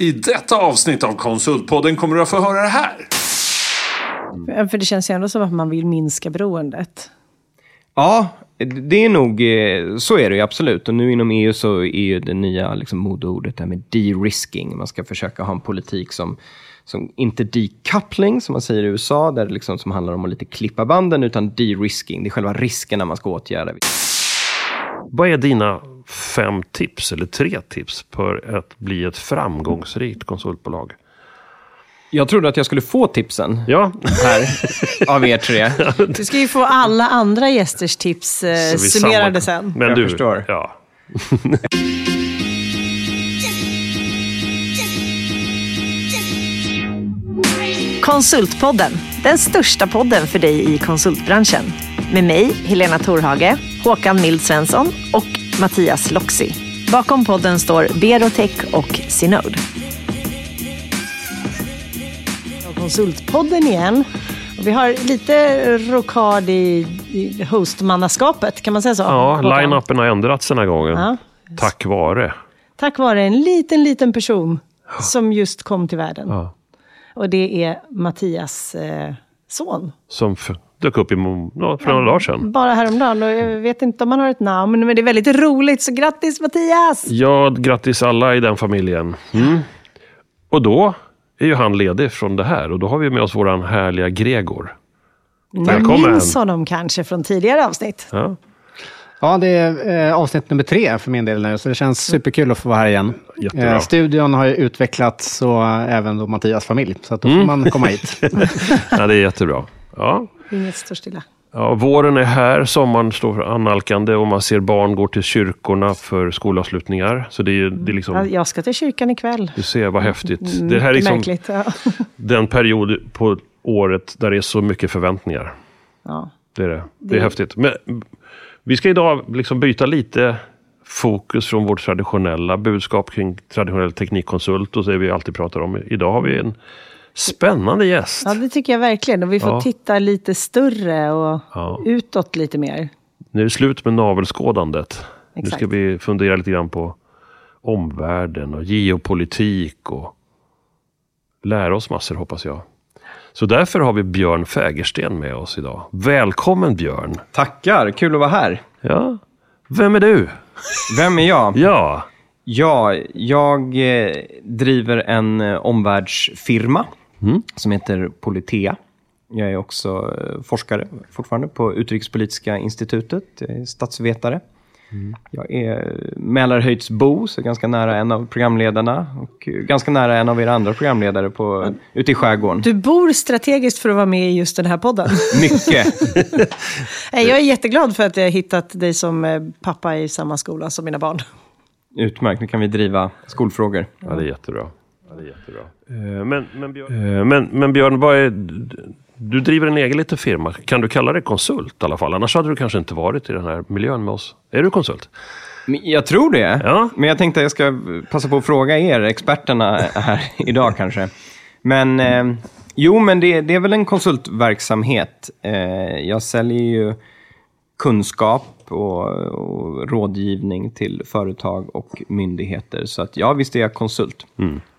I detta avsnitt av Konsultpodden kommer du att få höra det här. För det känns ju ändå som att man vill minska beroendet. Ja, det är nog, eh, så är det ju absolut. Och nu inom EU så är ju det nya liksom, modeordet det här med de-risking. Man ska försöka ha en politik som, som inte decoupling, som man säger i USA, där det liksom, som handlar om att lite klippa banden, utan de-risking. Det är själva riskerna man ska åtgärda. Vad är dina fem tips, eller tre tips, för att bli ett framgångsrikt konsultbolag? Jag trodde att jag skulle få tipsen Ja, här av er tre. Du ska ju få alla andra gästers tips eh, summerade sen. Men Jag du, förstår. Ja. Konsultpodden, den största podden för dig i konsultbranschen. Med mig, Helena Torhage, Håkan Mild Svensson och Mattias Loxi. Bakom podden står Berotech och Synode. Konsultpodden igen. Vi har lite rokad i, i hostmannaskapet, kan man säga så? Ja, line-upen har ändrats den här gången. Ja. Tack vare. Tack vare en liten, liten person som just kom till världen. Ja. Och det är Mattias eh, son. Som dök upp i, ja, för några dagar sedan. Bara häromdagen. Och jag vet inte om han har ett namn, men det är väldigt roligt. Så grattis Mattias! Ja, grattis alla i den familjen. Mm. Och då är ju han ledig från det här och då har vi med oss våran härliga Gregor. Välkommen. minns honom kanske från tidigare avsnitt. Ja. Ja, det är eh, avsnitt nummer tre för min del nu, så det känns superkul att få vara här igen. Eh, studion har ju utvecklats och även då Mattias familj, så att då får man komma hit. ja, det är jättebra. Ja. Inget står stilla. Ja, våren är här, sommaren står analkande och man ser barn gå till kyrkorna för skolavslutningar. Så det är, det är Ja, liksom, Jag ska till kyrkan ikväll. du ser vad häftigt. Mycket Det här är liksom märkligt. Ja. den period på året där det är så mycket förväntningar. Ja. Det är det. Det är häftigt. Men vi ska idag liksom byta lite fokus från vårt traditionella budskap kring traditionell teknikkonsult och det vi alltid pratar om. Idag har vi en spännande gäst. ja, det tycker jag verkligen. Och vi får Ja. titta lite större och Ja. utåt lite mer. Nu är det slut med navelskådandet. Nu ska Exakt. vi fundera lite grann på omvärlden och geopolitik och lära oss massor hoppas jag. Så därför har vi Björn Fägersten med oss idag. Välkommen Björn! Tackar, kul att vara här. Ja, vem är du? Vem är jag? Ja, Ja, jag eh, driver en eh, omvärldsfirma som heter Politea. Jag är också eh, forskare fortfarande på Utrikespolitiska institutet. Jag är statsvetare. Jag är Mälarhöjdsbo, så ganska nära en av programledarna och ganska nära en av era andra programledare på, ute i skärgården. Du bor strategiskt för att vara med i just den här podden. Mycket. Nej, jag är jätteglad för att jag har hittat dig som eh, pappa i samma skola som mina barn. Utmärkt, nu kan vi driva skolfrågor. ja det är jättebra. Ja, det är jättebra. Eh, Men, men, Björn, eh, men, men Björn, vad är, du driver en egen liten firma. Kan du kalla dig konsult i alla fall? Annars hade du kanske inte varit i den här miljön med oss. Är du konsult? Jag tror det. Ja. Men jag tänkte att jag ska passa på att fråga er, experterna här idag kanske. Men eh, jo, men det, det är väl en konsultverksamhet. Eh, jag säljer ju kunskap och, och rådgivning till företag och myndigheter. Så att ja, visst är jag konsult.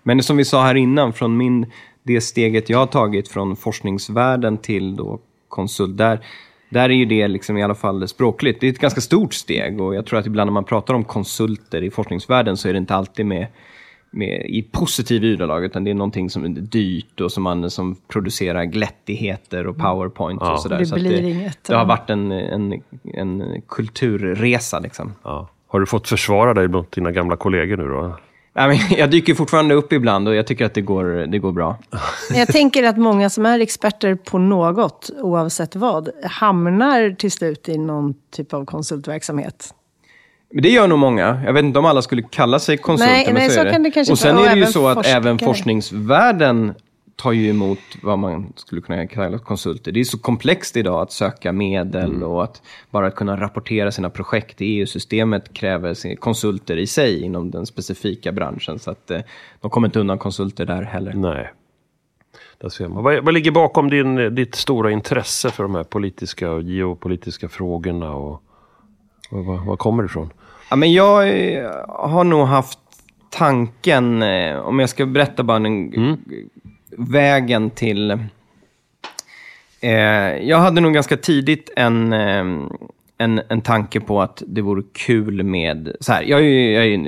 Men som vi sa här innan, från min, det steget jag har tagit från forskningsvärlden till då konsult, där, där är ju det liksom i alla fall språkligt. Det är ett ganska stort steg och jag tror att ibland när man pratar om konsulter i forskningsvärlden så är det inte alltid med, med i positiv ordalag utan det är någonting som är dyrt och som man som producerar glättigheter och powerpoint och sådär. Det så det, inget, Det har ja. varit en, en, en kulturresa liksom. Ja. Har du fått försvara dig mot dina gamla kollegor nu då? Jag dyker fortfarande upp ibland och jag tycker att det går, det går bra. Jag tänker att många som är experter på något, oavsett vad, hamnar till slut i någon typ av konsultverksamhet. Men det gör nog många. Jag vet inte om alla skulle kalla sig konsulter, Nej, men nej, så, så är det. kan det kanske och sen är det ju så att även forskningsvärlden tar ju emot vad man skulle kunna kalla konsulter. Det är så komplext idag att söka medel Mm. och att bara kunna rapportera sina projekt i EU-systemet kräver konsulter i sig inom den specifika branschen. Så att eh, de kommer inte undan konsulter där heller. Nej. Där ser man. Vad, vad ligger bakom din, ditt stora intresse för de här politiska och geopolitiska frågorna? Och, och vad, vad kommer det ifrån? Ja, men jag eh, har nog haft tanken, eh, om jag ska berätta bara den, vägen till... Eh, jag hade nog ganska tidigt en, eh, en, en tanke på att det vore kul med... Så här, jag är, ju- jag är ju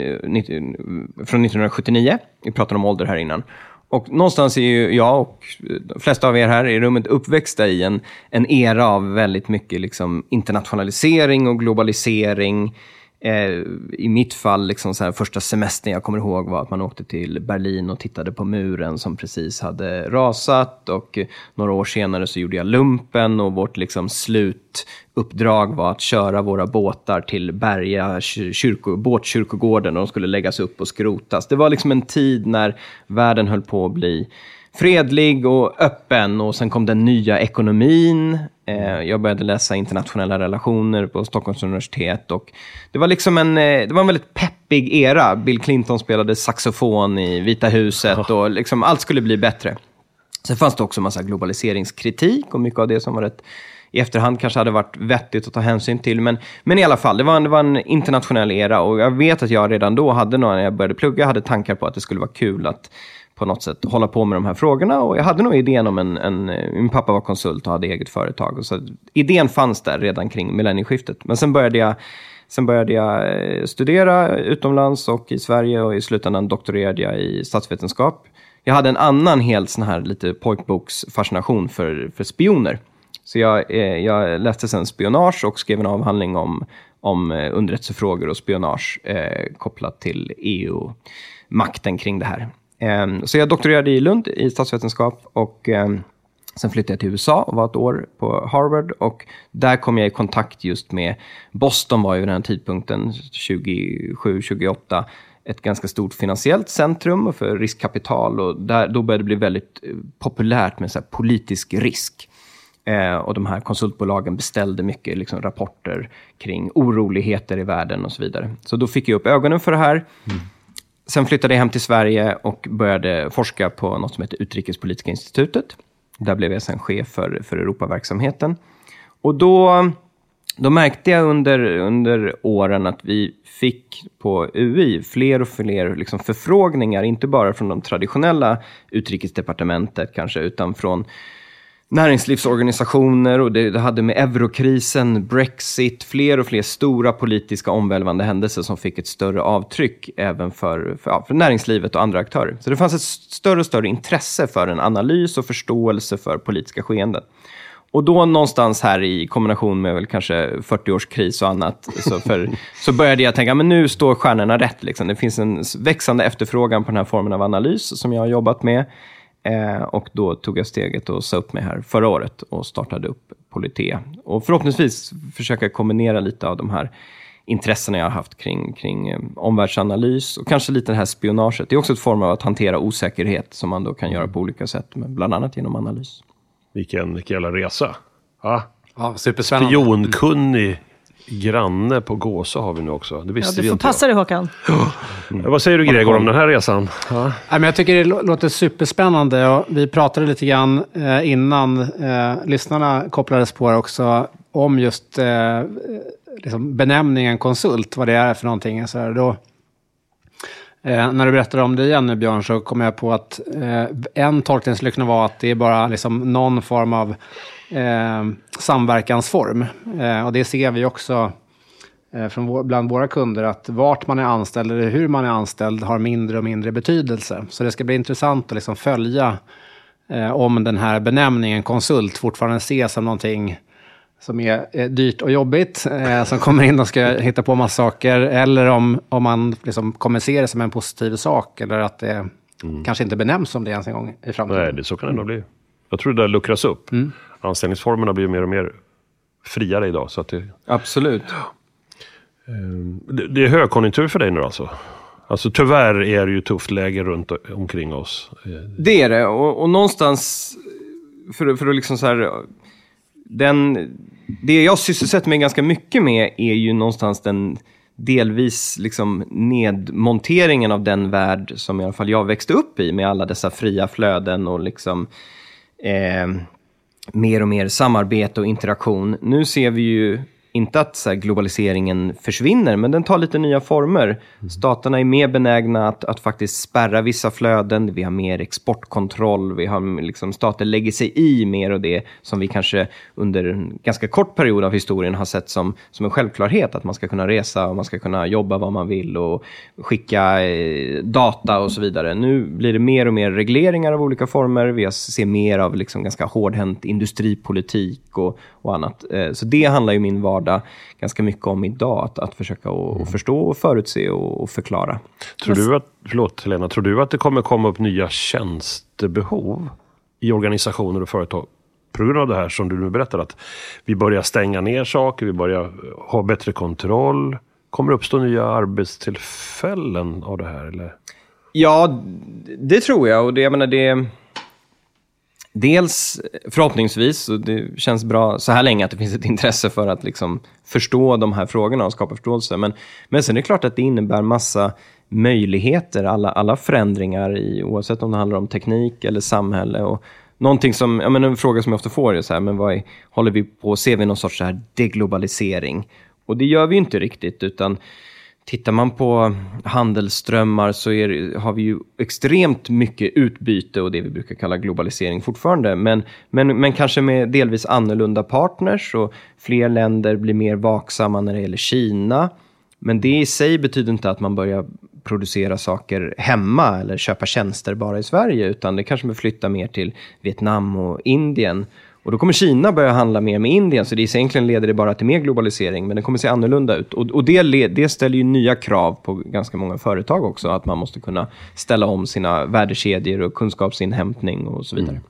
från 1979, vi pratade om ålder här innan. Och någonstans är ju jag och de flesta av er här i rummet uppväxta i en, en era av väldigt mycket liksom internationalisering och globalisering. Eh, I mitt fall, liksom så här, första semestern jag kommer ihåg var att man åkte till Berlin och tittade på muren som precis hade rasat. Och några år senare så gjorde jag lumpen och vårt liksom, slutuppdrag var att köra våra båtar till Berga kyrko, båtkyrkogården och de skulle läggas upp och skrotas. Det var liksom en tid när världen höll på att bli fredlig och öppen och sen kom den nya ekonomin. Eh, jag började läsa internationella relationer på Stockholms universitet och det var liksom en, eh, det var en väldigt peppig era. Bill Clinton spelade saxofon i Vita huset och liksom allt skulle bli bättre. Sen fanns det också en massa globaliseringskritik och mycket av det som var rätt i efterhand kanske hade varit vettigt att ta hänsyn till. Men, men i alla fall, det var, en, det var en internationell era och jag vet att jag redan då hade, när jag började plugga, hade tankar på att det skulle vara kul att på något sätt hålla på med de här frågorna. Och jag hade nog idén om en, en min pappa var konsult och hade eget företag. Och så idén fanns där redan kring millennieskiftet. Men sen började jag Sen började jag eh, studera utomlands och i Sverige och i slutändan doktorerade jag i statsvetenskap. Jag hade en annan helt sån här lite pojkboksfascination för, för spioner. Så jag, eh, jag läste sen spionage och skrev en avhandling om, om eh, underrättelsefrågor och spionage eh, kopplat till EU-makten kring det här. Eh, så jag doktorerade i Lund i statsvetenskap och eh, Sen flyttade jag till USA och var ett år på Harvard och där kom jag i kontakt just med Boston var ju vid den här tidpunkten, 27-28, ett ganska stort finansiellt centrum för riskkapital och där, då började det bli väldigt eh, populärt med så här politisk risk. Eh, och de här konsultbolagen beställde mycket liksom, rapporter kring oroligheter i världen och så vidare. Så då fick jag upp ögonen för det här. Mm. Sen flyttade jag hem till Sverige och började forska på något som heter Utrikespolitiska institutet. Där blev jag sen chef för, för Europaverksamheten. Och då, då märkte jag under, under åren att vi fick på UI fler och fler liksom förfrågningar, inte bara från de traditionella utrikesdepartementet kanske, utan från näringslivsorganisationer och det, det hade med eurokrisen, Brexit, fler och fler stora politiska omvälvande händelser som fick ett större avtryck även för, för, ja, för näringslivet och andra aktörer. Så det fanns ett större och större intresse för en analys och förståelse för politiska skeenden. Och då någonstans här i kombination med väl kanske 40 års kris och annat, så, för, så började jag tänka, men nu står stjärnorna rätt. Liksom. Det finns en växande efterfrågan på den här formen av analys som jag har jobbat med. Eh, och då tog jag steget och sa upp mig här förra året och startade upp Polité. Och förhoppningsvis försöka kombinera lite av de här intressena jag har haft kring, kring eh, omvärldsanalys och kanske lite det här spionaget. Det är också ett form av att hantera osäkerhet som man då kan göra på olika sätt, bland annat genom analys. Vilken, vilken jävla resa. Ja. Ja, superspännande. Spionkunnig granne på Gåsa har vi nu också. Det Ja, visste du vi får inte. passa dig Håkan. Ja, Vad säger du Gregor om den här resan? Ja. Nej, men jag tycker det lå- låter superspännande. Och vi pratade lite grann eh, innan eh, lyssnarna kopplades på det också om just eh, liksom benämningen konsult, vad det är för någonting. Så här, då, eh, när du berättade om det igen nu Björn så kom jag på att eh, en tolkning skulle kunna vara att det är bara liksom, någon form av eh, samverkansform. Eh, och det ser vi också eh, från vår, bland våra kunder att vart man är anställd eller hur man är anställd har mindre och mindre betydelse. Så det ska bli intressant att liksom följa eh, om den här benämningen konsult fortfarande ses som någonting som är eh, dyrt och jobbigt, eh, som kommer in och ska hitta på massa saker, eller om, om man liksom kommer se det som en positiv sak, eller att det kanske inte benämns som det ens en gång i framtiden. Nej, det, så kan det nog bli. Jag tror det där luckras upp. Anställningsformerna blir mer och mer friare idag. Så att det, Absolut. det, det är högkonjunktur för dig nu alltså? Alltså tyvärr är det ju tufft läge runt omkring oss. Det är det. Och, och någonstans, för, för att liksom så här... Den, det jag sysselsätter mig ganska mycket med är ju någonstans den delvis liksom nedmonteringen av den värld som i alla fall jag växte upp i med alla dessa fria flöden och liksom eh, mer och mer samarbete och interaktion. Nu ser vi ju inte att så här, globaliseringen försvinner, men den tar lite nya former. Staterna är mer benägna att, att faktiskt spärra vissa flöden. Vi har mer exportkontroll. Vi har, liksom, stater lägger sig i mer och det som vi kanske under en ganska kort period av historien har sett som, som en självklarhet. Att man ska kunna resa och man ska kunna jobba vad man vill och skicka eh, data och så vidare. Nu blir det mer och mer regleringar av olika former. Vi ser mer av liksom ganska hårdhänt industripolitik och, och annat. Eh, så det handlar ju min vardag ganska mycket om idag. Att, att försöka och, och förstå, och förutse och, och förklara. Tror du att, förlåt Helena, tror du att det kommer komma upp nya tjänstebehov i organisationer och företag på grund av det här som du nu berättar att vi börjar stänga ner saker, vi börjar ha bättre kontroll. Kommer det uppstå nya arbetstillfällen av det här? Eller? Ja, det tror jag. Och det, jag menar, det, dels förhoppningsvis, och det känns bra så här länge att det finns ett intresse för att liksom förstå de här frågorna och skapa förståelse. Men, men sen är det klart att det innebär massa möjligheter, alla, alla förändringar, i, oavsett om det handlar om teknik eller samhälle. Och någonting som, ja, men en fråga som jag ofta får är så här, men vad är, håller vi på, ser vi någon sorts så här deglobalisering? Och det gör vi inte riktigt, utan Tittar man på handelsströmmar så är, har vi ju extremt mycket utbyte och det vi brukar kalla globalisering fortfarande. Men, men, men kanske med delvis annorlunda partners och fler länder blir mer vaksamma när det gäller Kina. Men det i sig betyder inte att man börjar producera saker hemma eller köpa tjänster bara i Sverige, utan det kanske man flyttar mer till Vietnam och Indien. Och då kommer Kina börja handla mer med Indien, så det egentligen leder det bara till mer globalisering, men det kommer se annorlunda ut. Och, och det, det ställer ju nya krav på ganska många företag också, att man måste kunna ställa om sina värdekedjor och kunskapsinhämtning och så vidare.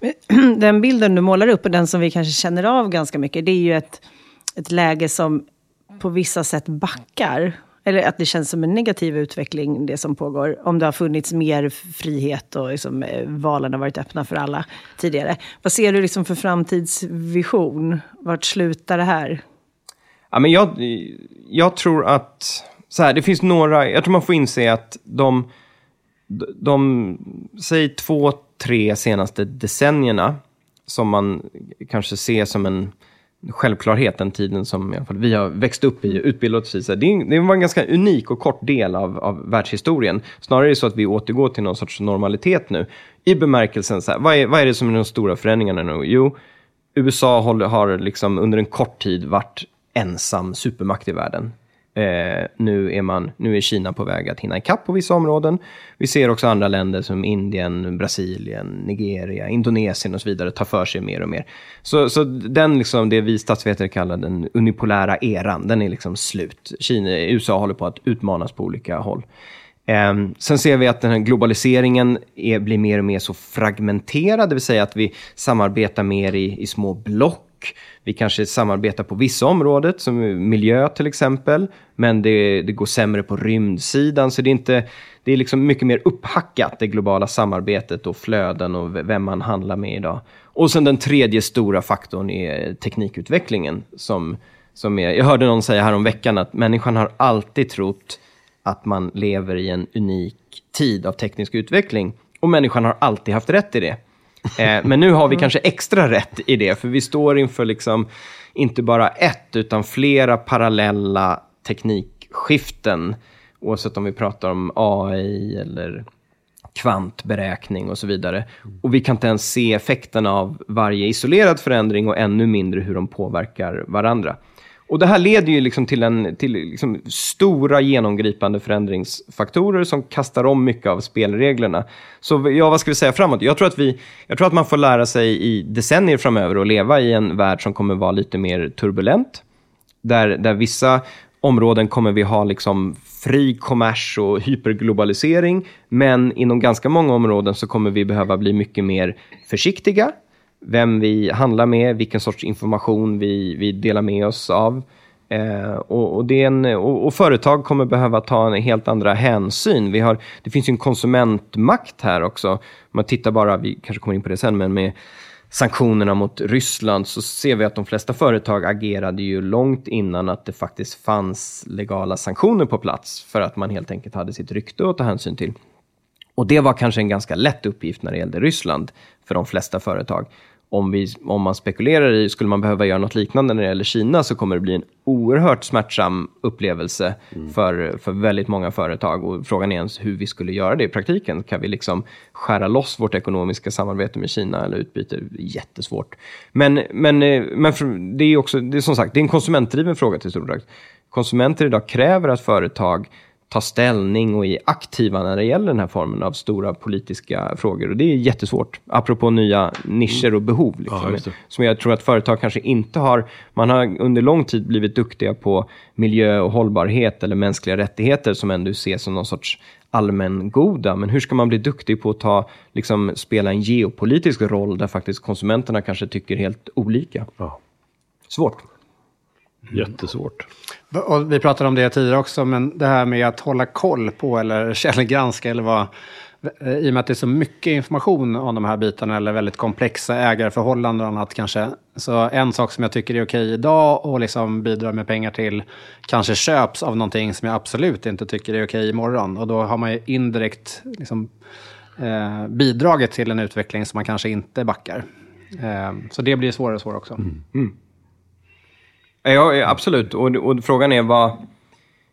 Mm. Den bilden du målar upp, och den som vi kanske känner av ganska mycket, det är ju ett, ett läge som på vissa sätt backar eller att det känns som en negativ utveckling, det som pågår. Om det har funnits mer frihet och liksom, eh, valen har varit öppna för alla tidigare. Vad ser du liksom för framtidsvision? Vart slutar det här? Ja, men jag, jag tror att, så här, det finns några, jag tror man får inse att de, de säg två, tre senaste decennierna, som man kanske ser som en självklarhet den tiden som i alla fall vi har växt upp i, utbildat oss i. Det, det var en ganska unik och kort del av, av världshistorien. Snarare är det så att vi återgår till någon sorts normalitet nu. I bemärkelsen, så här, vad, är, vad är det som är de stora förändringarna nu? Jo, USA har, har liksom under en kort tid varit ensam supermakt i världen. Eh, nu, är man, nu är Kina på väg att hinna ikapp på vissa områden. Vi ser också andra länder som Indien, Brasilien, Nigeria, Indonesien och så vidare ta för sig mer och mer. Så, så den, liksom, det vi statsvetare kallar den unipolära eran, den är liksom slut. Kina, USA håller på att utmanas på olika håll. Eh, sen ser vi att den här globaliseringen är, blir mer och mer så fragmenterad, det vill säga att vi samarbetar mer i, i små block vi kanske samarbetar på vissa områden, som miljö till exempel, men det, det går sämre på rymdsidan. Så det är, inte, det är liksom mycket mer upphackat, det globala samarbetet och flöden och vem man handlar med idag. Och sen den tredje stora faktorn är teknikutvecklingen. Som, som är, jag hörde någon säga häromveckan att människan har alltid trott att man lever i en unik tid av teknisk utveckling. Och människan har alltid haft rätt i det. Eh, men nu har vi kanske extra rätt i det, för vi står inför liksom inte bara ett, utan flera parallella teknikskiften. Oavsett om vi pratar om AI eller kvantberäkning och så vidare. Och vi kan inte ens se effekterna av varje isolerad förändring och ännu mindre hur de påverkar varandra. Och det här leder ju liksom till, en, till liksom stora genomgripande förändringsfaktorer som kastar om mycket av spelreglerna. Så ja, vad ska vi säga framåt? Jag tror, att vi, jag tror att man får lära sig i decennier framöver att leva i en värld som kommer vara lite mer turbulent. Där, där vissa områden kommer vi ha liksom fri kommers och hyperglobalisering. Men inom ganska många områden så kommer vi behöva bli mycket mer försiktiga vem vi handlar med, vilken sorts information vi, vi delar med oss av. Eh, och, och, det en, och, och, företag kommer behöva ta en helt andra hänsyn. Vi har, det finns ju en konsumentmakt här också. Om man tittar bara, vi kanske kommer in på det sen, men med sanktionerna mot Ryssland så ser vi att de flesta företag agerade ju långt innan att det faktiskt fanns legala sanktioner på plats för att man helt enkelt hade sitt rykte att ta hänsyn till. Och det var kanske en ganska lätt uppgift när det gällde Ryssland för de flesta företag om, vi, om man spekulerar i, skulle man behöva göra något liknande när det gäller Kina, så kommer det bli en oerhört smärtsam upplevelse för, för väldigt många företag. Och frågan är ens hur vi skulle göra det i praktiken. Kan vi liksom skära loss vårt ekonomiska samarbete med Kina eller utbyte? Jättesvårt. Men, men, eh, men det är också, det är som sagt, det är en konsumentdriven fråga till stor del. Konsumenter idag kräver att företag tar ställning och är aktiva när det gäller den här formen av stora politiska frågor. Och det är jättesvårt, apropå nya nischer och behov. Liksom, Ja, som jag tror att företag kanske inte har... Man har under lång tid blivit duktiga på miljö och hållbarhet eller mänskliga rättigheter som ändå ses som någon sorts allmängoda. Men hur ska man bli duktig på att ta, liksom, spela en geopolitisk roll där faktiskt konsumenterna kanske tycker helt olika? Ja. Svårt. Jättesvårt. Och vi pratade om det tidigare också, men det här med att hålla koll på eller källgranska eller vad... I och med att det är så mycket information om de här bitarna eller väldigt komplexa ägarförhållanden och annat kanske. Så en sak som jag tycker är okej idag och liksom bidrar med pengar till kanske köps av någonting som jag absolut inte tycker är okej imorgon. Och då har man ju indirekt liksom, eh, bidragit till en utveckling som man kanske inte backar. Eh, så det blir svårare och svårare också. Ja, ja, absolut. Och, och frågan är vad,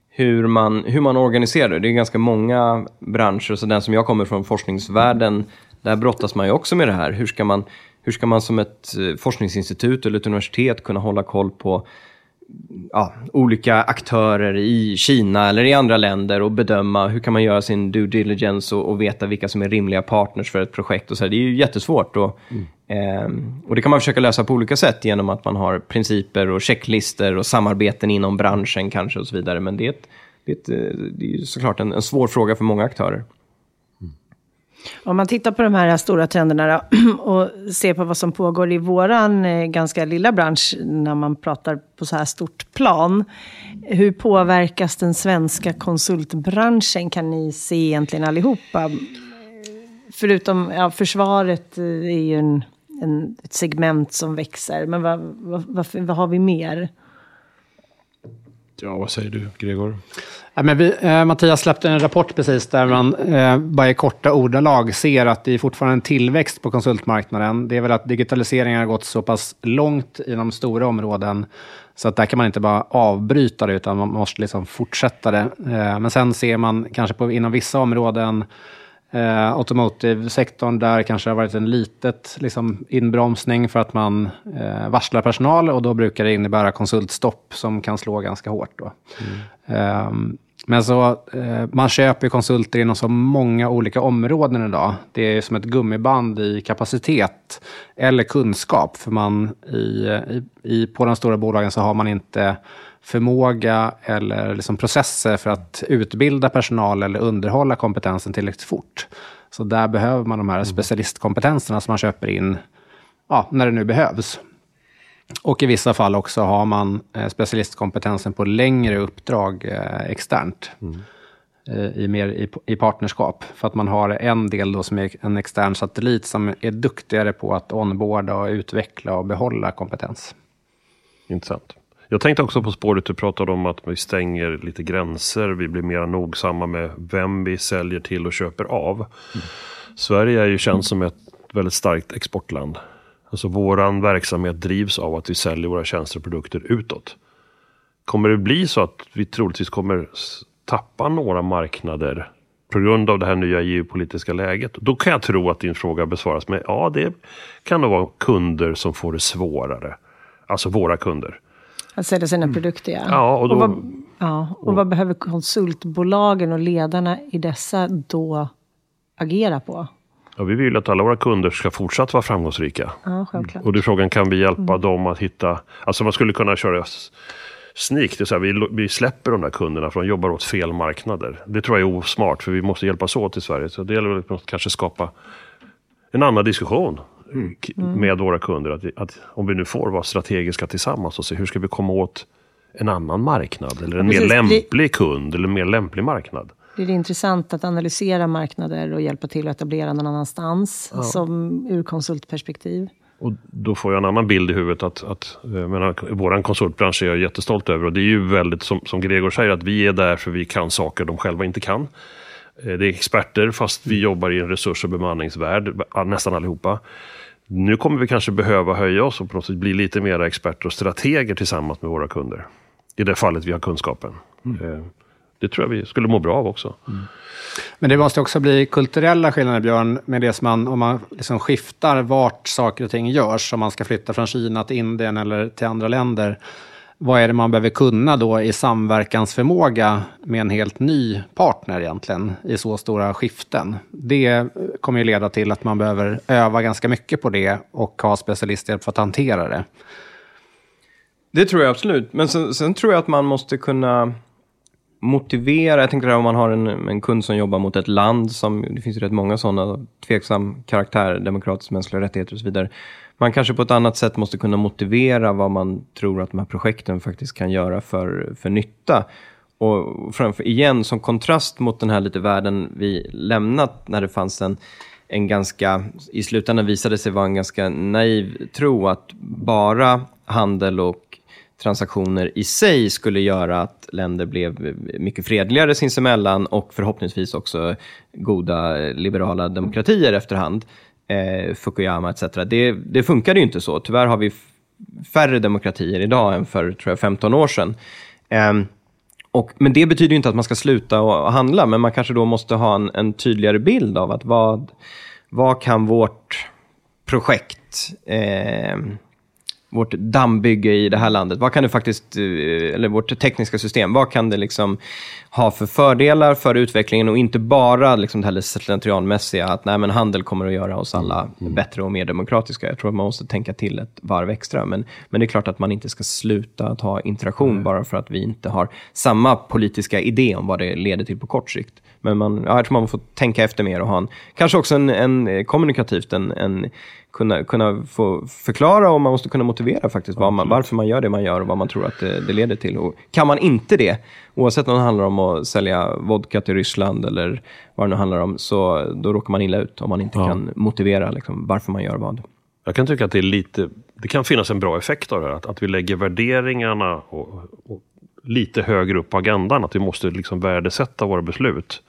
hur, man, hur man organiserar det. Det är ganska många branscher, så den som jag kommer från, forskningsvärlden, där brottas man ju också med det här. Hur ska man, hur ska man som ett eh, forskningsinstitut eller ett universitet kunna hålla koll på ja, olika aktörer i Kina eller i andra länder och bedöma hur kan man göra sin due diligence och, och veta vilka som är rimliga partners för ett projekt. Och så här. Det är ju jättesvårt. Och, mm. Ehm, och det kan man försöka lösa på olika sätt genom att man har principer och checklister och samarbeten inom branschen kanske och så vidare. Men det är, ett, det är, ett, eh, det är såklart en, en svår fråga för många aktörer. Mm. Om man tittar på de här stora trenderna då, och ser på vad som pågår i våran eh, ganska lilla bransch när man pratar på så här stort plan. Hur påverkas den svenska konsultbranschen kan ni se egentligen allihopa? Förutom, ja, försvaret eh, är ju en, en, ett segment som växer, men vad, vad, vad, vad har vi mer? Ja, vad säger du, Gregor? Ja, men vi, eh, Mattias släppte en rapport precis där man eh, bara i korta ordalag ser att det är fortfarande en tillväxt på konsultmarknaden. Det är väl att digitaliseringen har gått så pass långt inom stora områden så att där kan man inte bara avbryta det utan man måste liksom fortsätta det. Eh, men sen ser man kanske på, inom vissa områden Eh, Automotive-sektorn, där kanske det har varit en litet liksom, inbromsning för att man eh, varslar personal och då brukar det innebära konsultstopp som kan slå ganska hårt. Då. Eh, men så, eh, man köper konsulter inom så många olika områden idag. Det är som ett gummiband i kapacitet eller kunskap. För man i, i, i, på de stora bolagen så har man inte förmåga eller liksom processer för att utbilda personal eller underhålla kompetensen tillräckligt fort. Så där behöver man de här specialistkompetenserna som man köper in ja, när det nu behövs. Och i vissa fall också har man eh, specialistkompetensen på längre uppdrag eh, externt. Eh, I, mer i, i partnerskap. För att man har en del då som är en extern satellit som är duktigare på att onboarda och utveckla och behålla kompetens. Intressant. Jag tänkte också på spåret du pratade om att vi stänger lite gränser. Vi blir mer nogsamma med vem vi säljer till och köper av. Sverige är ju känt som ett väldigt starkt exportland. Alltså våran verksamhet drivs av att vi säljer våra tjänster och produkter utåt. Kommer det bli så att vi troligtvis kommer tappa några marknader på grund av det här nya geopolitiska läget? Då kan jag tro att din fråga besvaras med ja, det kan nog vara kunder som får det svårare. Alltså våra kunder. Att sälja sina produkter, ja. Ja, och då- vad, ja, och vad behöver konsultbolagen och ledarna i dessa då agera på? Ja, vi vill att alla våra kunder ska fortsatt vara framgångsrika. Ja, självklart. Och är frågan, kan vi hjälpa dem att hitta... Alltså man skulle kunna köra sneak, det är så här, vi, vi släpper de där kunderna för de jobbar åt fel marknader. Det tror jag är osmart, för vi måste hjälpas åt i Sverige. Så det gäller väl att kanske skapa en annan diskussion k- med våra kunder. Att, att om vi nu får vara strategiska tillsammans och se hur ska vi komma åt en annan marknad eller en mer precis. Det- lämplig kund eller en mer lämplig marknad. Det är intressant att analysera marknader och hjälpa till att etablera någon annanstans, som ur konsultperspektiv. Och då får jag en annan bild i huvudet att, att eh, menar, vår konsultbransch är jag jättestolt över. Och det är ju väldigt, som, som Gregor säger, att vi är där för vi kan saker de själva inte kan. Eh, Det är experter fast vi jobbar i en resurs och bemanningsvärld, nästan allihopa. Nu kommer vi kanske behöva höja oss och på något sätt bli lite mer experter och strateger tillsammans med våra kunder. I det fallet vi har kunskapen. Eh, Det tror jag vi skulle må bra av också. Men det måste också bli kulturella skillnader, Björn, med det som man, om man liksom skiftar vart saker och ting görs, om man ska flytta från Kina till Indien eller till andra länder. Vad är det man behöver kunna då i samverkansförmåga med en helt ny partner egentligen, i så stora skiften? Det kommer ju leda till att man behöver öva ganska mycket på det och ha specialisthjälp för att hantera det. Det tror jag absolut. Men sen, sen tror jag att man måste kunna motivera. Jag tänker där om man har en, en kund som jobbar mot ett land, som, det finns ju rätt många sådana, tveksam karaktär, demokratiska mänskliga rättigheter och så vidare. Man kanske på ett annat sätt måste kunna motivera vad man tror att de här projekten faktiskt kan göra för, för nytta. Och framför, igen, som kontrast mot den här lite världen vi lämnat när det fanns en, en ganska, i slutändan visade sig vara en ganska naiv tro att bara handel och transaktioner i sig skulle göra att länder blev mycket fredligare sinsemellan och förhoppningsvis också goda liberala demokratier efterhand. Eh, Fukuyama etc. Det, det funkade ju inte så. Tyvärr har vi färre demokratier idag än för tror jag, 15 år sedan. Eh, och, men det betyder ju inte att man ska sluta och handla, men man kanske då måste ha en, en tydligare bild av att vad, vad kan vårt projekt, eh, vårt dammbygge i det här landet, vad kan det faktiskt, eh, eller vårt tekniska system, vad kan det liksom ha för fördelar för utvecklingen och inte bara liksom det här slentrianmässiga att nej, men handel kommer att göra oss alla bättre och mer demokratiska. Jag tror att man måste tänka till ett varv extra. Men, men det är klart att man inte ska sluta att ha interaktion bara för att vi inte har samma politiska idé om vad det leder till på kort sikt. Men man, ja, jag tror man får tänka efter mer och ha en, kanske också en, en eh, kommunikativt, en, en, kunna, kunna få förklara och man måste kunna motivera faktiskt man, varför man gör det man gör och vad man tror att det, det leder till. Och kan man inte det, oavsett om det handlar om att sälja vodka till Ryssland eller vad det nu handlar om, så då råkar man illa ut om man inte kan motivera liksom, varför man gör vad. Jag kan tycka att det är lite, det kan finnas en bra effekt av det här. Att, att vi lägger värderingarna och, och lite högre upp på agendan. Att vi måste liksom värdesätta våra beslut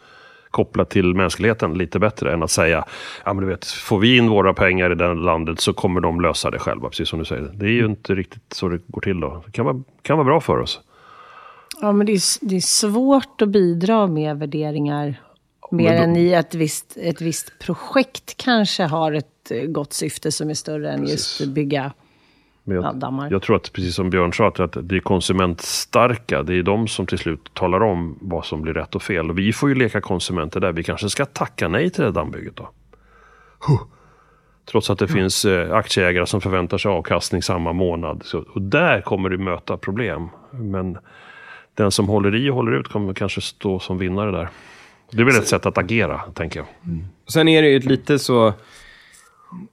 kopplat till mänskligheten lite bättre än att säga, ja men du vet, får vi in våra pengar i det landet så kommer de lösa det själva, precis som du säger. Det är ju inte riktigt så det går till då. Det kan vara, kan vara bra för oss. Ja, men det är, det är svårt att bidra med värderingar. Mer än i ett visst, ett visst projekt kanske har ett eh, gott syfte som är större än just bygga Men ja, jag, dammar. jag tror att, precis som Björn sa, att- det är konsumentstarka. Det är de som till slut talar om vad som blir rätt och fel. Och vi får ju leka konsumenter där. Vi kanske ska tacka nej till det dammbygget då. Huh. Trots att det finns eh, aktieägare som förväntar sig avkastning samma månad. Så, och där kommer du möta problem. Men den som håller i och håller ut kommer kanske stå som vinnare där. Det är väl ett sätt att agera, tänker jag. Sen är det ju lite så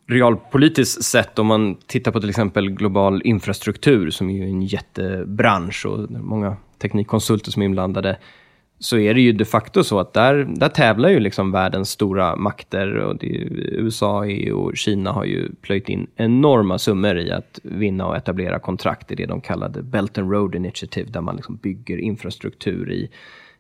realpolitiskt sett, om man tittar på till exempel global infrastruktur som är ju en jättebransch och många teknikkonsulter som är inblandade så är det ju de facto så att där, där tävlar ju liksom världens stora makter och det USA, EU och Kina har ju plöjt in enorma summor i att vinna och etablera kontrakt i det de kallade Belt and Road Initiative där man liksom bygger infrastruktur i,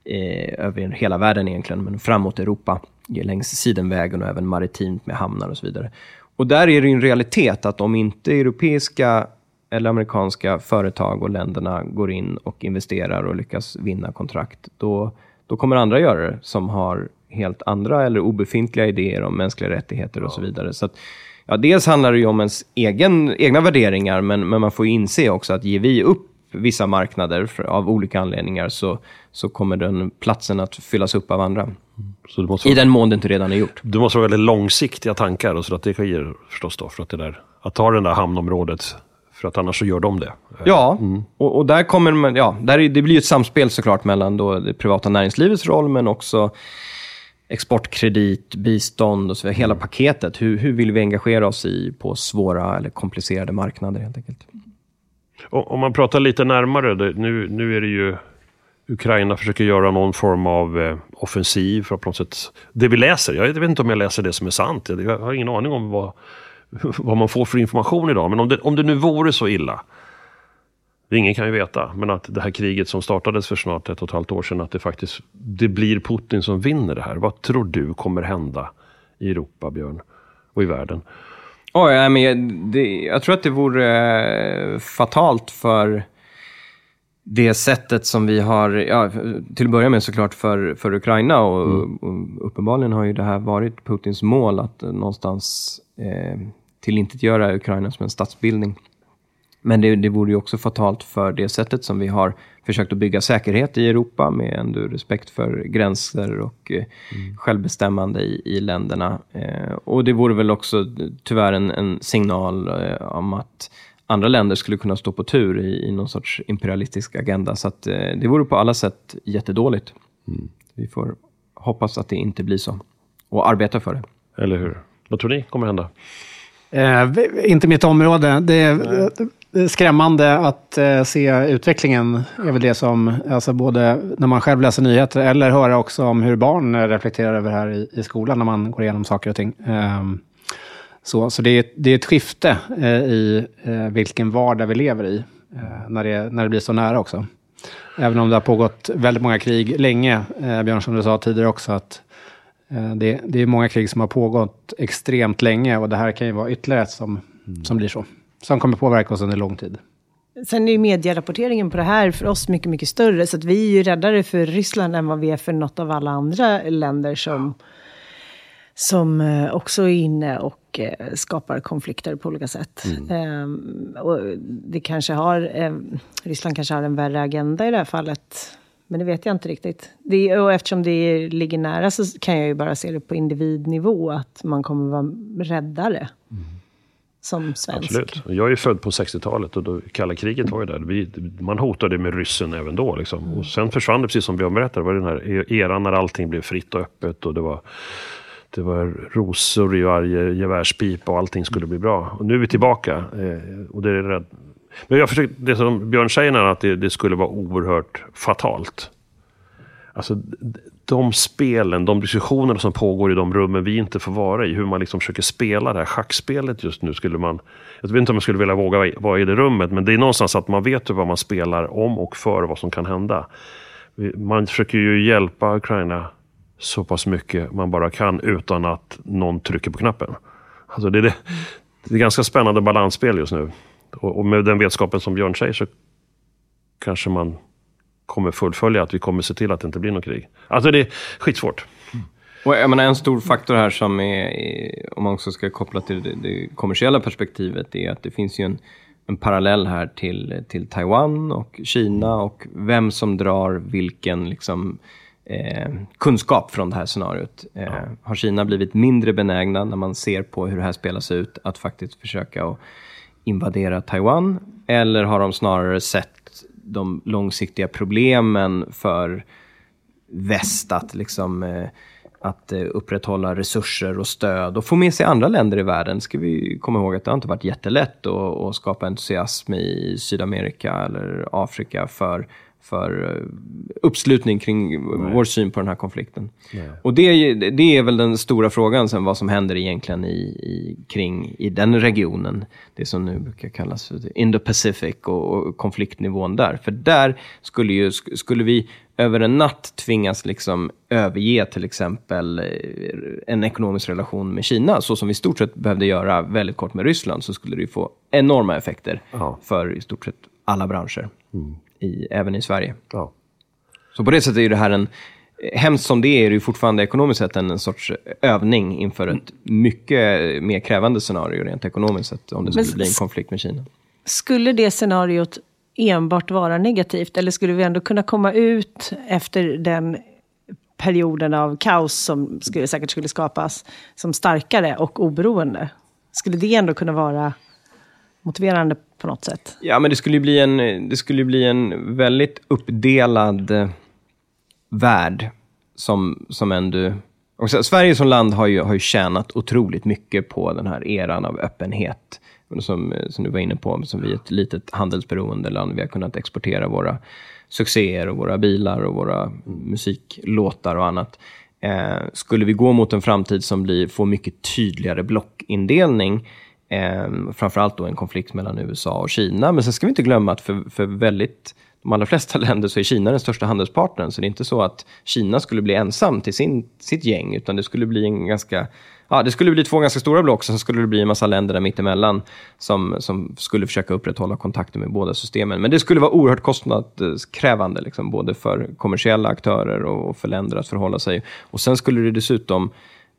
eh, över hela världen egentligen, men framåt Europa längs sidenvägen och även maritimt med hamnar och så vidare. Och där är det en realitet att om inte europeiska eller amerikanska företag och länderna går in och investerar och lyckas vinna kontrakt, då, då kommer andra göra det som har helt andra eller obefintliga idéer om mänskliga rättigheter och så vidare. Så att, ja, dels handlar det ju om ens egen, egna värderingar, men, men man får ju inse också att ger vi upp vissa marknader för, av olika anledningar så, så kommer den platsen att fyllas upp av andra. Måste I den mån det inte redan är gjort. det måste vara väldigt långsiktiga tankar och strategier förstås. Då, för att, det där, att ta det där hamnområdet, för att annars så gör de det. Ja, och, och där kommer man, ja, där är, det blir ju ett samspel såklart mellan då det privata näringslivets roll, men också exportkredit, bistånd och så vidare. Hela paketet. Hur, hur vill vi engagera oss i på svåra eller komplicerade marknader helt enkelt? Om man pratar lite närmare, nu, nu är det ju Ukraina försöker göra någon form av eh, offensiv för att på något sätt... Det vi läser, jag vet inte om jag läser det som är sant. Jag, jag har ingen aning om vad, vad man får för information idag. Men om det, om det nu vore så illa, ingen kan ju veta, men att det här kriget som startades för snart ett och ett halvt år sedan, att det faktiskt det blir Putin som vinner det här. Vad tror du kommer hända i Europa, Björn, och i världen? Oh, ja, men jag, det, jag tror att det vore eh, fatalt för det sättet som vi har, ja, till att börja med såklart för, för Ukraina och, och uppenbarligen har ju det här varit Putins mål att eh, någonstans eh, tillintetgöra Ukraina som en statsbildning. Men det, det vore ju också fatalt för det sättet som vi har försökt att bygga säkerhet i Europa med ändå respekt för gränser och eh, självbestämmande i, i länderna. Eh, och det vore väl också tyvärr en, en signal eh, om att andra länder skulle kunna stå på tur i, i någon sorts imperialistisk agenda. Så att, eh, det vore på alla sätt jättedåligt. Vi får hoppas att det inte blir så och arbeta för det. Eller hur? Vad tror ni kommer hända? Eh, inte mitt område. Det är eh, skrämmande att eh, se utvecklingen. är väl det som, alltså både när man själv läser nyheter eller höra också om hur barn eh, reflekterar över det här i, i skolan när man går igenom saker och ting. Ehm, så så det, är, det är ett skifte eh, i eh, vilken vardag vi lever i. Eh, när, det, när det blir så nära också. Även om det har pågått väldigt många krig länge, eh, Björn, som du sa tidigare också, att eh, det, det är många krig som har pågått extremt länge och det här kan ju vara ytterligare ett som, som blir så. Som kommer påverka oss under lång tid. Sen är ju medierapporteringen på det här för oss mycket, mycket större. Så att vi är ju räddare för Ryssland än vad vi är för något av alla andra länder som, som också är inne och eh, skapar konflikter på olika sätt. Ehm, och det kanske har, eh, Ryssland kanske har en värre agenda i det här fallet. Men det vet jag inte riktigt. Det, och eftersom det ligger nära så kan jag ju bara se det på individnivå. Att man kommer vara räddare. Som svensk. Absolut. Jag är född på 60-talet och då, kalla kriget var ju där. Vi, man hotade med ryssen även då. Liksom. Och sen försvann det, precis som Björn berättade, var det den här eran när allting blev fritt och öppet. Och det var, det var rosor i varje gevärspipa och allting skulle bli bra. Och nu är vi tillbaka. Eh, och det är rädd. Men jag försökte, det som Björn säger, är att det, det skulle vara oerhört fatalt. Alltså, de spelen, de diskussionerna som pågår i de rummen vi inte får vara i, hur man liksom försöker spela det här schackspelet just nu, skulle man... Jag vet inte om jag skulle vilja våga vara i det rummet, men det är någonstans att man vet vad man spelar om och för vad som kan hända. Man försöker ju hjälpa Ukraina så pass mycket man bara kan utan att någon trycker på knappen. Alltså det, är det, det är ganska spännande balansspel just nu. Och, och med den vetskapen som Björn säger så kanske man kommer fullfölja att vi kommer se till att det inte blir något krig. Alltså det är skitsvårt. Mm. Och jag menar, en stor faktor här som är, är- om man också ska koppla till det, det kommersiella perspektivet, är att det finns ju en, en parallell här till, till Taiwan och Kina och vem som drar vilken liksom, eh, kunskap från det här scenariot. Eh, Har Kina blivit mindre benägna när man ser på hur det här spelas ut att faktiskt försöka att invadera Taiwan? Eller har de snarare sett de långsiktiga problemen för väst att, liksom, eh, att eh, upprätthålla resurser och stöd och få med sig andra länder i världen. ska vi komma ihåg att det har inte varit jättelätt att, att skapa entusiasm i Sydamerika eller Afrika för, för eh, uppslutning kring vår syn på den här konflikten. Och det, det är väl den stora frågan sen, vad som händer egentligen i, i, kring i den regionen. Det som nu brukar kallas för Indo-Pacific och, och konfliktnivån där. För där skulle, ju, sk- skulle vi över en natt tvingas liksom överge till exempel eh, en ekonomisk relation med Kina, så som vi i stort sett behövde göra väldigt kort med Ryssland, så skulle det ju få enorma effekter Ja. för i stort sett alla branscher, i, även i Sverige. Ja. Så på det sättet är det här en, hemskt som det är, är det ju fortfarande ekonomiskt sett en, en sorts övning inför ett mycket mer krävande scenario rent ekonomiskt sett, om det skulle Men bli en konflikt med Kina. Skulle det scenariot enbart vara negativt? Eller skulle vi ändå kunna komma ut efter den perioden av kaos som skulle, säkert skulle skapas som starkare och oberoende? Skulle det ändå kunna vara motiverande på något sätt? Ja, men det skulle ju bli en, det skulle bli en väldigt uppdelad eh, värld som, som ändå... Och så, Sverige som land har ju, har ju tjänat otroligt mycket på den här eran av öppenhet. Som, som du var inne på, som vi är ett litet handelsberoende land. Vi har kunnat exportera våra succéer och våra bilar och våra musiklåtar och annat. Eh, skulle vi gå mot en framtid som blir, får mycket tydligare blockindelning, eh, framförallt då en konflikt mellan USA och Kina. Men sen ska vi inte glömma att för, för väldigt, de allra flesta länder så är Kina den största handelspartnern. Så det är inte så att Kina skulle bli ensam till sin, sitt gäng, utan det skulle bli en ganska ja, det skulle bli två ganska stora block, sen skulle det bli en massa länder där mittemellan som, som skulle försöka upprätthålla kontakter med båda systemen. Men det skulle vara oerhört kostnadskrävande, liksom, både för kommersiella aktörer och för länder att förhålla sig. Och sen skulle det dessutom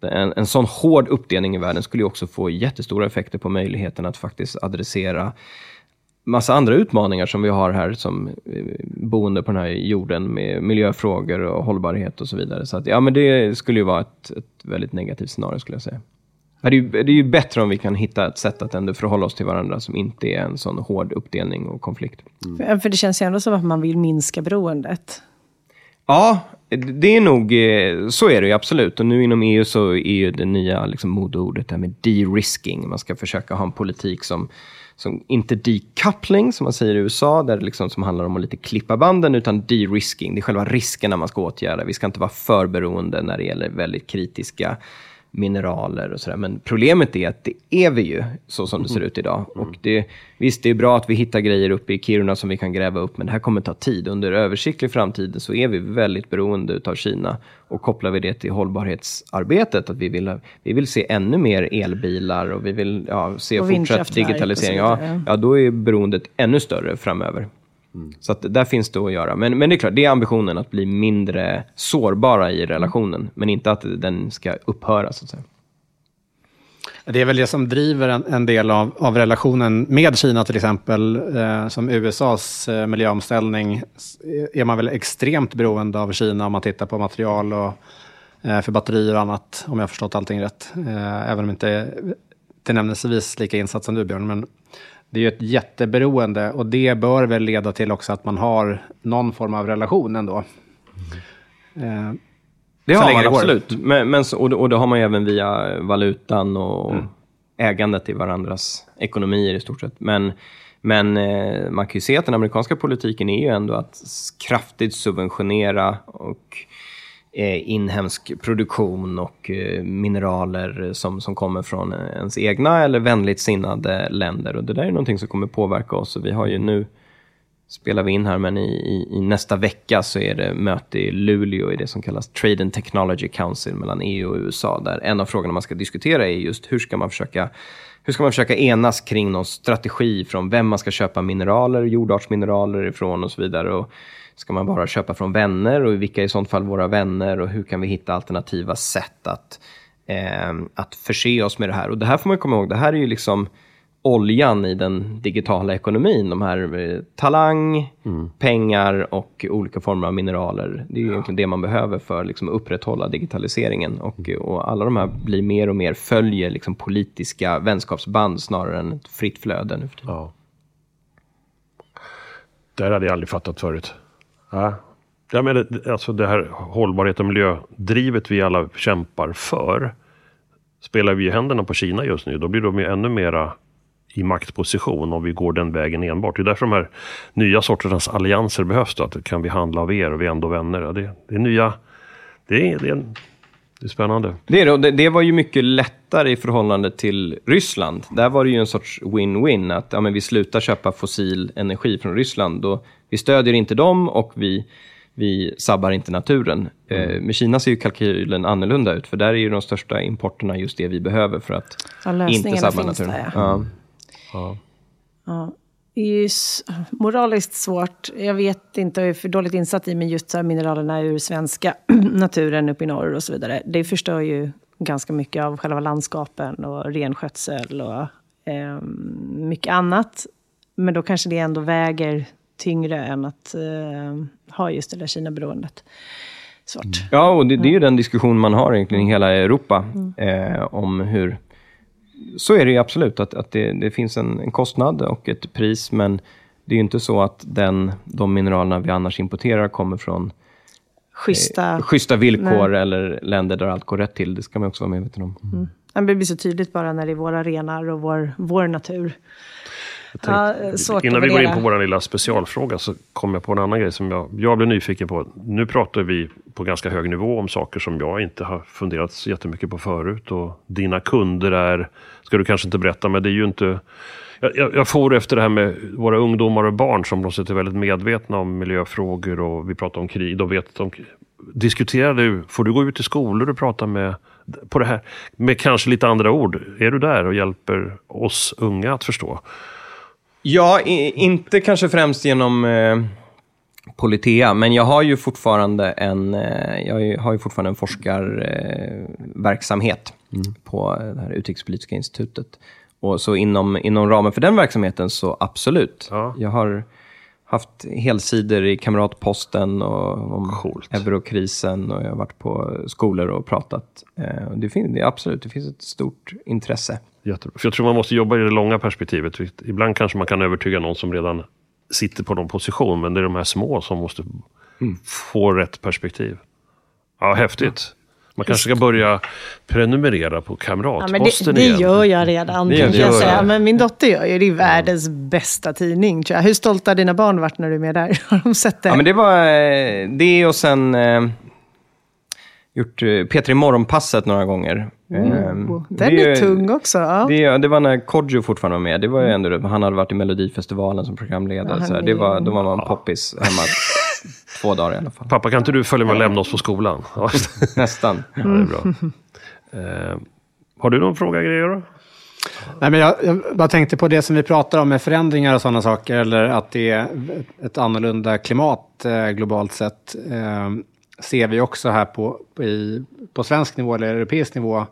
en, en sån hård uppdelning i världen skulle ju också få jättestora effekter på möjligheten att faktiskt adressera massa andra utmaningar som vi har här som eh, boende på den här jorden med miljöfrågor och hållbarhet och så vidare. Så att, ja, men det skulle ju vara ett, ett väldigt negativt scenario skulle jag säga. Det är, ju, det är ju bättre om vi kan hitta ett sätt att ändå förhålla oss till varandra som inte är en sån hård uppdelning och konflikt. För, för det känns ju ändå som att man vill minska beroendet. Ja, det är nog, eh, så är det ju absolut. Och nu inom EU så är ju det nya liksom, modeordet det här med de-risking. Man ska försöka ha en politik som som inte decoupling, som man säger i USA, där det liksom, som handlar om att lite klippa banden, utan de-risking. Det är själva riskerna man ska åtgärda. Vi ska inte vara för beroende när det gäller väldigt kritiska mineraler och sådär. Men problemet är att det är vi ju, så som det ser ut idag. Mm. Och det, visst, det är bra att vi hittar grejer uppe i Kiruna som vi kan gräva upp, men det här kommer ta tid. Under översiktlig framtid så är vi väldigt beroende av Kina. Och kopplar vi det till hållbarhetsarbetet, att vi vill, vi vill se ännu mer elbilar och vi vill ja, se Och fortsatt digitalisering. Ja, ja, då är beroendet ännu större framöver. Mm. Så att där finns det att göra. Men, men det är klart, det är ambitionen att bli mindre sårbara i relationen, men inte att den ska upphöra. Så att säga. Det är väl det som driver en, en del av, av relationen med Kina till exempel. Eh, som USAs eh, miljöomställning eh, är man väl extremt beroende av Kina om man tittar på material och, eh, för batterier och annat, om jag har förstått allting rätt. Eh, även om inte är tillnämnelsevis lika insatt som du Björn. Men det är ju ett jätteberoende och det bör väl leda till också att man har någon form av relation ändå. Eh, Det har man det absolut. Men, men, så- och, och det har man ju även via valutan och ägandet i varandras ekonomier i stort sett. Men, men eh, man kan ju se att den amerikanska politiken är ju ändå att kraftigt subventionera och Eh, inhemsk produktion och eh, mineraler som, som kommer från ens egna eller vänligt sinnade länder. Och det där är någonting som kommer påverka oss. Och vi har ju nu spelar vi in här, men i, i, i nästa vecka så är det möte i Luleå i det som kallas Trade and Technology Council mellan EU och USA, där en av frågorna man ska diskutera är just hur ska man försöka hur ska man försöka enas kring någon strategi från vem man ska köpa mineraler, jordartsmineraler ifrån och så vidare. Och ska man bara köpa från vänner och vilka är i sånt fall våra vänner och hur kan vi hitta alternativa sätt att, eh, att förse oss med det här? Och det här får man komma ihåg, det här är ju liksom oljan i den digitala ekonomin. De här eh, talang, pengar och olika former av mineraler. Det är ju egentligen det man behöver för liksom, att upprätthålla digitaliseringen. Och, och alla de här blir mer och mer följer liksom, politiska vänskapsband snarare än ett fritt flöde nu för tiden. Ja. Det här hade jag aldrig fattat förut. Ja. Ja, men det, alltså det här hållbarhet och miljödrivet vi alla kämpar för. Spelar vi händerna på Kina just nu, då blir de ju ännu mera i maktposition om vi går den vägen enbart. Det är därför de här nya sorternas allianser behövs. Då, att kan vi handla av er och vi är ändå vänner. Ja, det, det är nya... Det är, det, är, det är spännande. Det, är det, och det, det var ju mycket lättare i förhållande till Ryssland. Där var det ju en sorts win-win. Att ja, men vi slutar köpa fossil energi från Ryssland. Då, vi stödjer inte dem och vi, vi sabbar inte naturen. Eh, med Kina ser ju kalkylen annorlunda ut. För där är ju de största importerna just det vi behöver för att Ja, inte sabba naturen. där, Ja. Det är ju moraliskt svårt. Jag vet inte, jag är för dåligt insatt i, men just så mineralerna ur svenska naturen uppe i norr och så vidare. Det förstör ju ganska mycket av själva landskapen och renskötsel och eh, mycket annat. Men då kanske det ändå väger tyngre än att eh, ha just det där Kina-beroendet. Svårt. Ja, och det, det är ju den diskussion man har egentligen i hela Europa. Eh, om hur... Så är det ju absolut, att, att det, det finns en, en kostnad och ett pris, men det är ju inte så att den, de mineralerna vi annars importerar kommer från Schyssta... eh, schyssta villkor eller länder där allt går rätt till. Det ska man också vara medveten om. Men Det blir så tydligt bara när det är våra renar och vår, vår natur. Ja, eh, Innan vi går in på vår lilla specialfråga så kommer jag på en annan grej som jag, jag blev nyfiken på. Nu pratar vi på ganska hög nivå om saker som jag inte har funderat så jättemycket på förut. Och dina kunder är, ska du kanske inte berätta, men det är ju inte... Jag, jag, jag får efter det här med våra ungdomar och barn som plötsligt är väldigt medvetna om miljöfrågor och vi pratar om krig. De vet de, diskuterar du, får du gå ut i skolor och prata med på det här med kanske lite andra ord. Är du där och hjälper oss unga att förstå? Ja, i, inte kanske främst genom eh, Politea, men jag har ju fortfarande en, eh, jag har ju- har ju fortfarande en forskarverksamhet på det här utrikespolitiska institutet. Och så inom, inom ramen för den verksamheten så absolut. Ja. Jag har haft helsidor i Kamratposten och om Coolt. eurokrisen och jag har varit på skolor och pratat. Eh, det finns, det, absolut, det finns ett stort intresse. Jättebra. För jag tror man måste jobba i det långa perspektivet. Ibland kanske man kan övertyga någon som redan sitter på någon position, men det är de här små som måste få rätt perspektiv. Ja, häftigt. Man kanske ska börja prenumerera på Ja, Kamratposten men det, det igen. gör jag redan, Det gör jag Gör säga. jag. Men min dotter gör ju det. är världens bästa tidning, tror jag. Hur stolta har dina barn varit när du är med där? Har de sett det? Ja, men det var eh, det och sen eh, gjort eh, P3 Morgonpasset några gånger. Eh, Den det är ju- tung också. Ja. Det, det var när Kodjo fortfarande var med. Det var ju ändå, det. han hade varit i Melodifestivalen som programledare. Ja, så det är- var, då var man poppis hemma två dagar i alla fall. Pappa, kan inte du följa med och lämna oss på skolan? Nästan. ja, det är bra. Eh, har du någon fråga, Greger? Nej, men jag, jag bara tänkte på det som vi pratar om med förändringar och sådana saker, eller att det är ett annorlunda klimat eh, globalt sett, eh, ser vi också här på, på, i, på svensk nivå eller europeisk nivå.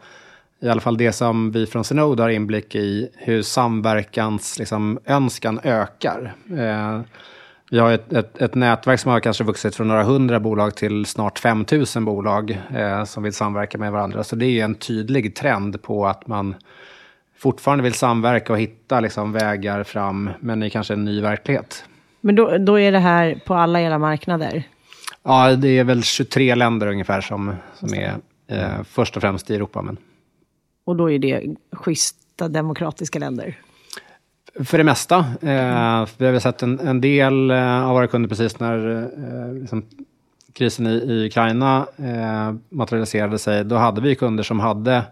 I alla fall det som vi från Synode har inblick i, hur samverkans liksom, önskan ökar. Eh, vi har ett, ett, ett nätverk som har kanske vuxit från några hundra bolag till snart 5 000 bolag eh, som vill samverka med varandra. Så det är en tydlig trend på att man fortfarande vill samverka och hitta liksom vägar fram, men i kanske en ny verklighet. Men då, då är det här på alla era marknader? Ja, det är väl 23 länder ungefär som, som är eh, först och främst i Europa. Men Och då är det schyssta demokratiska länder? För det mesta. Eh, vi har väl sett en, en del eh, av våra kunder precis när eh, liksom, krisen i, i Ukraina eh, materialiserade sig. Då hade vi kunder som hade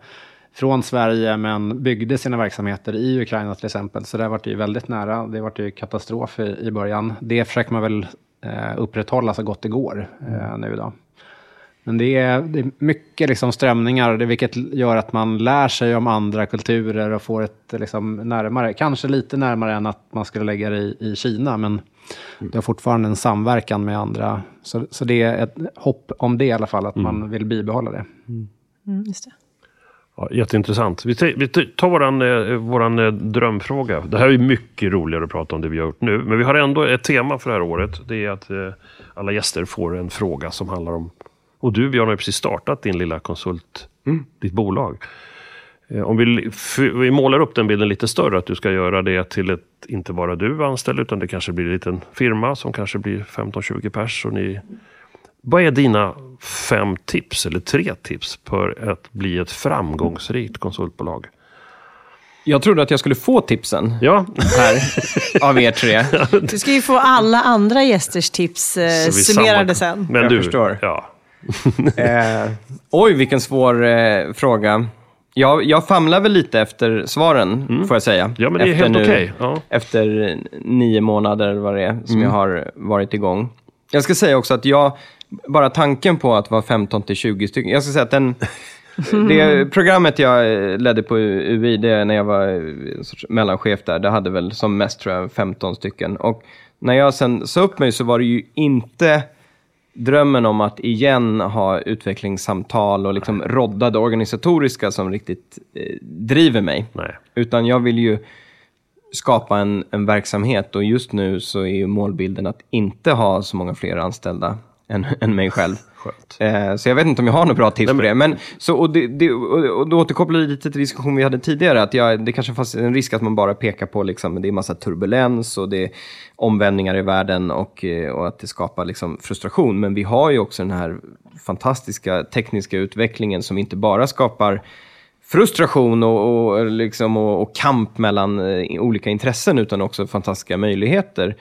från Sverige men byggde sina verksamheter i Ukraina till exempel. Så det var ju väldigt nära. Det var ju katastrof i, i början. Det försöker man väl eh, upprätthålla så gott det går eh, nu idag. Men det är, det är mycket liksom strömningar, det, vilket gör att man lär sig om andra kulturer och får ett liksom närmare, kanske lite närmare än att man skulle lägga det i, i Kina, men det har fortfarande en samverkan med andra. Så, så det är ett hopp om det i alla fall, att man vill bibehålla det. Mm, just det. Ja, jätteintressant. Vi, vi tar våran, eh, våran eh, drömfråga. Det här är mycket roligare att prata om det vi har gjort nu. Men vi har ändå ett tema för det här året. Det är att eh, alla gäster får en fråga som handlar om... Och du Björn har precis startat din lilla konsult, ditt bolag. Eh, Om vi, vi målar upp den bilden lite större, att du ska göra det till ett, inte bara du anställd, utan det kanske blir en liten firma som kanske blir 15-20 pers. Och ni, vad är dina fem tips, eller tre tips, för att bli ett framgångsrikt konsultbolag? Jag trodde att jag skulle få tipsen Ja, här av er tre. Du ska ju få alla andra gästers tips eh, summerade samma- sen. Men Jag du, förstår. Ja. Eh, oj, vilken svår eh, fråga. Jag, jag famlar väl lite efter svaren, får jag säga. Mm. ja, men det är efter helt okej. Ja. Efter nio månader eller vad det är som Mm. jag har varit igång. Jag ska säga också att jag, bara tanken på att vara 15 till 20 stycken, jag ska säga att den, det programmet jag eh, ledde på UI, det när jag var eh, mellanchef där, det hade väl som mest tror jag 15 stycken. Och när jag sen sa upp mig så var det ju inte drömmen om att igen ha utvecklingssamtal och liksom roddade organisatoriska som riktigt eh, driver mig. Nej. Utan jag vill ju skapa en, en verksamhet och just nu så är ju målbilden att inte ha så många fler anställda än, än mig själv. Eh, så jag vet inte om jag har några bra tips på det. Men, så, och, det, det, och, då återkopplar jag lite till diskussion vi hade tidigare. Att jag, det kanske fanns en risk att man bara pekar på liksom, det är massa turbulens och det är omvändningar i världen och, eh, och att det skapar liksom, frustration. Men vi har ju också den här fantastiska tekniska utvecklingen som inte bara skapar frustration och, och, liksom, och, och kamp mellan eh, olika intressen utan också fantastiska möjligheter.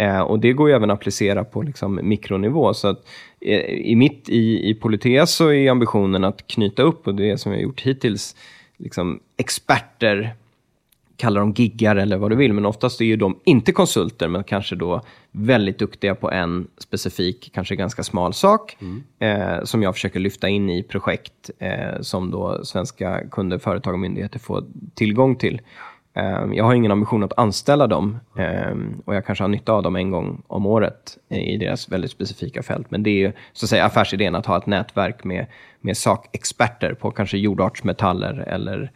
Eh, och det går ju även att applicera på liksom, mikronivå. Så att, eh, i mitt i, i Politea så är ambitionen att knyta upp, och det är som jag har gjort hittills, liksom, experter kalla dem giggar eller vad du vill, men oftast är ju de inte konsulter, men kanske då väldigt duktiga på en specifik, kanske ganska smal sak, eh, som jag försöker lyfta in i projekt eh, som då svenska kunder, företag och myndigheter får tillgång till. Ehm, jag har ingen ambition att anställa dem ehm, och jag kanske har nytta av dem en gång om året i deras väldigt specifika fält. Men det är ju så att säga affärsidén att ha ett nätverk med, med sakexperter på kanske jordartsmetaller eller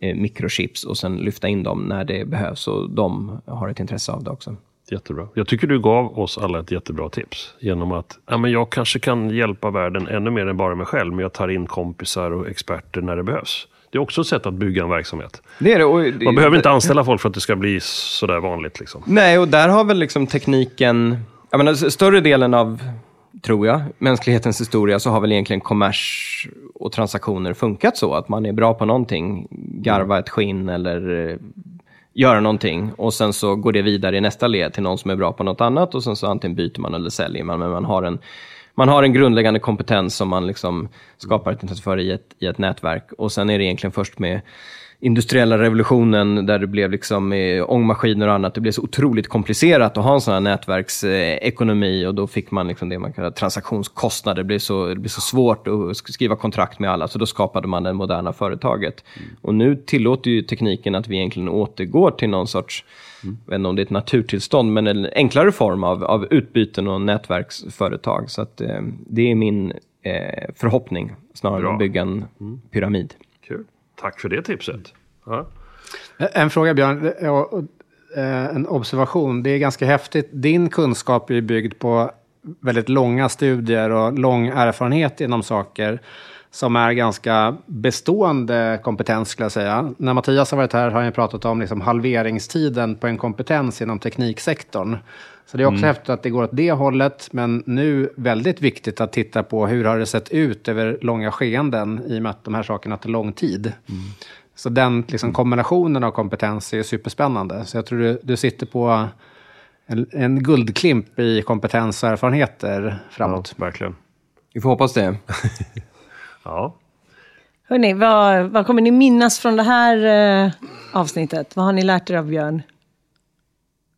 eh, mikrochips och sen lyfta in dem när det behövs och de har ett intresse av det också. Jättebra. Jag tycker du gav oss alla ett jättebra tips. Genom att ja, men jag kanske kan hjälpa världen ännu mer än bara mig själv. Men jag tar in kompisar och experter när det behövs. Det är också ett sätt att bygga en verksamhet. Det är det. Och Man behöver inte anställa folk för att det ska bli sådär vanligt. Liksom. Nej, och där har väl liksom tekniken... Jag menar, större delen av, tror jag, mänsklighetens historia så har väl egentligen kommers och transaktioner funkat så. Att man är bra på någonting, garva ett skinn eller eh, göra någonting. Och sen så går det vidare i nästa led till någon som är bra på något annat och sen så antingen byter man eller säljer man. Men man har en, man har en grundläggande kompetens som man liksom skapar ett intresse för i ett, i ett nätverk. Och sen är det egentligen först med industriella revolutionen där det blev liksom eh, ångmaskiner och annat. Det blev så otroligt komplicerat att ha en sån här nätverksekonomi och då fick man liksom det man kallar transaktionskostnader. Det blev, så, det blev så svårt att skriva kontrakt med alla så då skapade man det moderna företaget. Och nu tillåter ju tekniken att vi egentligen återgår till någon sorts jag vet inte om det är ett naturtillstånd, men en enklare form av, av utbyten och nätverksföretag. Så att, eh, det är min eh, förhoppning, snarare Bra. än att bygga en pyramid. Kul. Tack för det tipset. Ja. En fråga Björn, och, eh, en observation. Det är ganska häftigt. Din kunskap är byggd på väldigt långa studier och lång erfarenhet inom saker som är ganska bestående kompetens skulle jag säga. När Mattias har varit här har han pratat om liksom halveringstiden på en kompetens inom tekniksektorn. Så det är också häftigt att det går åt det hållet, men nu väldigt viktigt att titta på hur har det sett ut över långa skeenden i och med att de här sakerna tar lång tid. Så den liksom, kombinationen av kompetens är superspännande. Så jag tror du, du sitter på en, en guldklimp i kompetens och erfarenheter framåt. Ja, verkligen. Vi får hoppas det. Ja. Hörrni, vad, vad kommer ni minnas från det här eh, avsnittet? Vad har ni lärt er av Björn?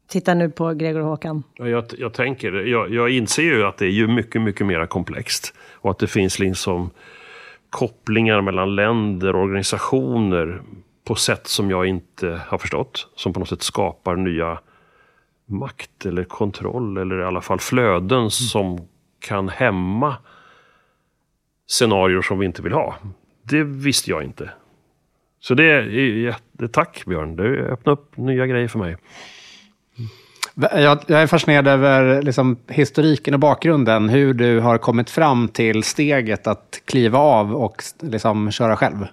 Titta nu på Gregor och Håkan. Ja, Jag, jag tänker, jag, jag inser ju att det är ju mycket, mycket mer komplext. Och att det finns liksom kopplingar mellan länder och organisationer på sätt som jag inte har förstått. Som på något sätt skapar nya makt eller kontroll eller i alla fall flöden som kan hämma scenarier som vi inte vill ha. Det visste jag inte. Så det är jätte, tack Björn, det öppnar upp nya grejer för mig. Jag, jag är fascinerad över liksom, historiken och bakgrunden. Hur du har kommit fram till steget att kliva av och liksom, köra själv.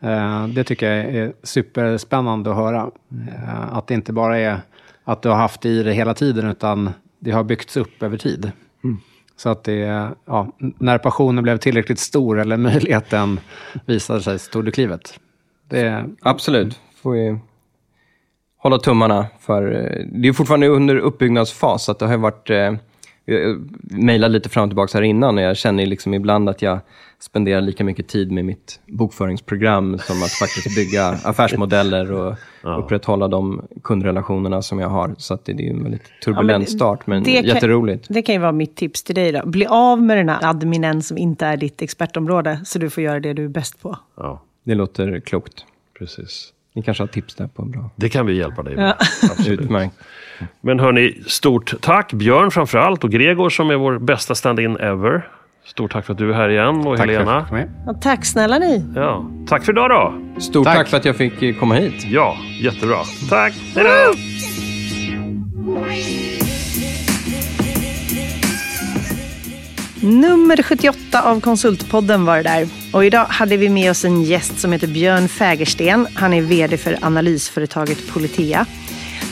Eh, det tycker jag är superspännande att höra. Eh, att det inte bara är att du har haft i det hela tiden, utan det har byggts upp över tid. Så att det, ja, när passionen blev tillräckligt stor, eller möjligheten visade sig, så tog du klivet. Det, Absolut. Får vi hålla tummarna för... eh, Det är fortfarande under uppbyggnadsfas, så att det har varit... Jag mejlade lite fram och tillbaka här innan och jag känner liksom ibland att jag spenderar lika mycket tid med mitt bokföringsprogram som att faktiskt bygga affärsmodeller och upprätthålla de kundrelationerna som jag har. Så att det, det är en väldigt turbulent det- start, men det kan- jätteroligt. Det kan ju vara mitt tips till dig då. Bli av med den här adminen som inte är ditt expertområde, så du får göra det du är bäst på. Ja, Det låter klokt. precis. Ni kanske har tips där på en bra... Det kan vi hjälpa dig med. Absolut. Utmärkt. Men hörni, stort tack Björn framför allt och Gregor som är vår bästa stand-in ever. Stort tack för att du är här igen och tack för att Helena. Ja, tack snälla ni. Ja, tack för idag då. Stort Tack. tack för att jag fick eh, komma hit. Ja, jättebra. Tack. Hej då! Nummer 78 av Konsultpodden var det där. Och idag hade vi med oss en gäst som heter Björn Fägersten. Han är vd för analysföretaget Politea.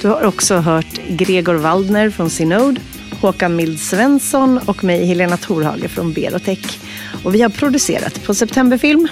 Du har också hört Gregor Waldner från Synode, Håkan Mild Svensson och mig Helena Torhage från Berotech. Och vi har producerat på Septemberfilm.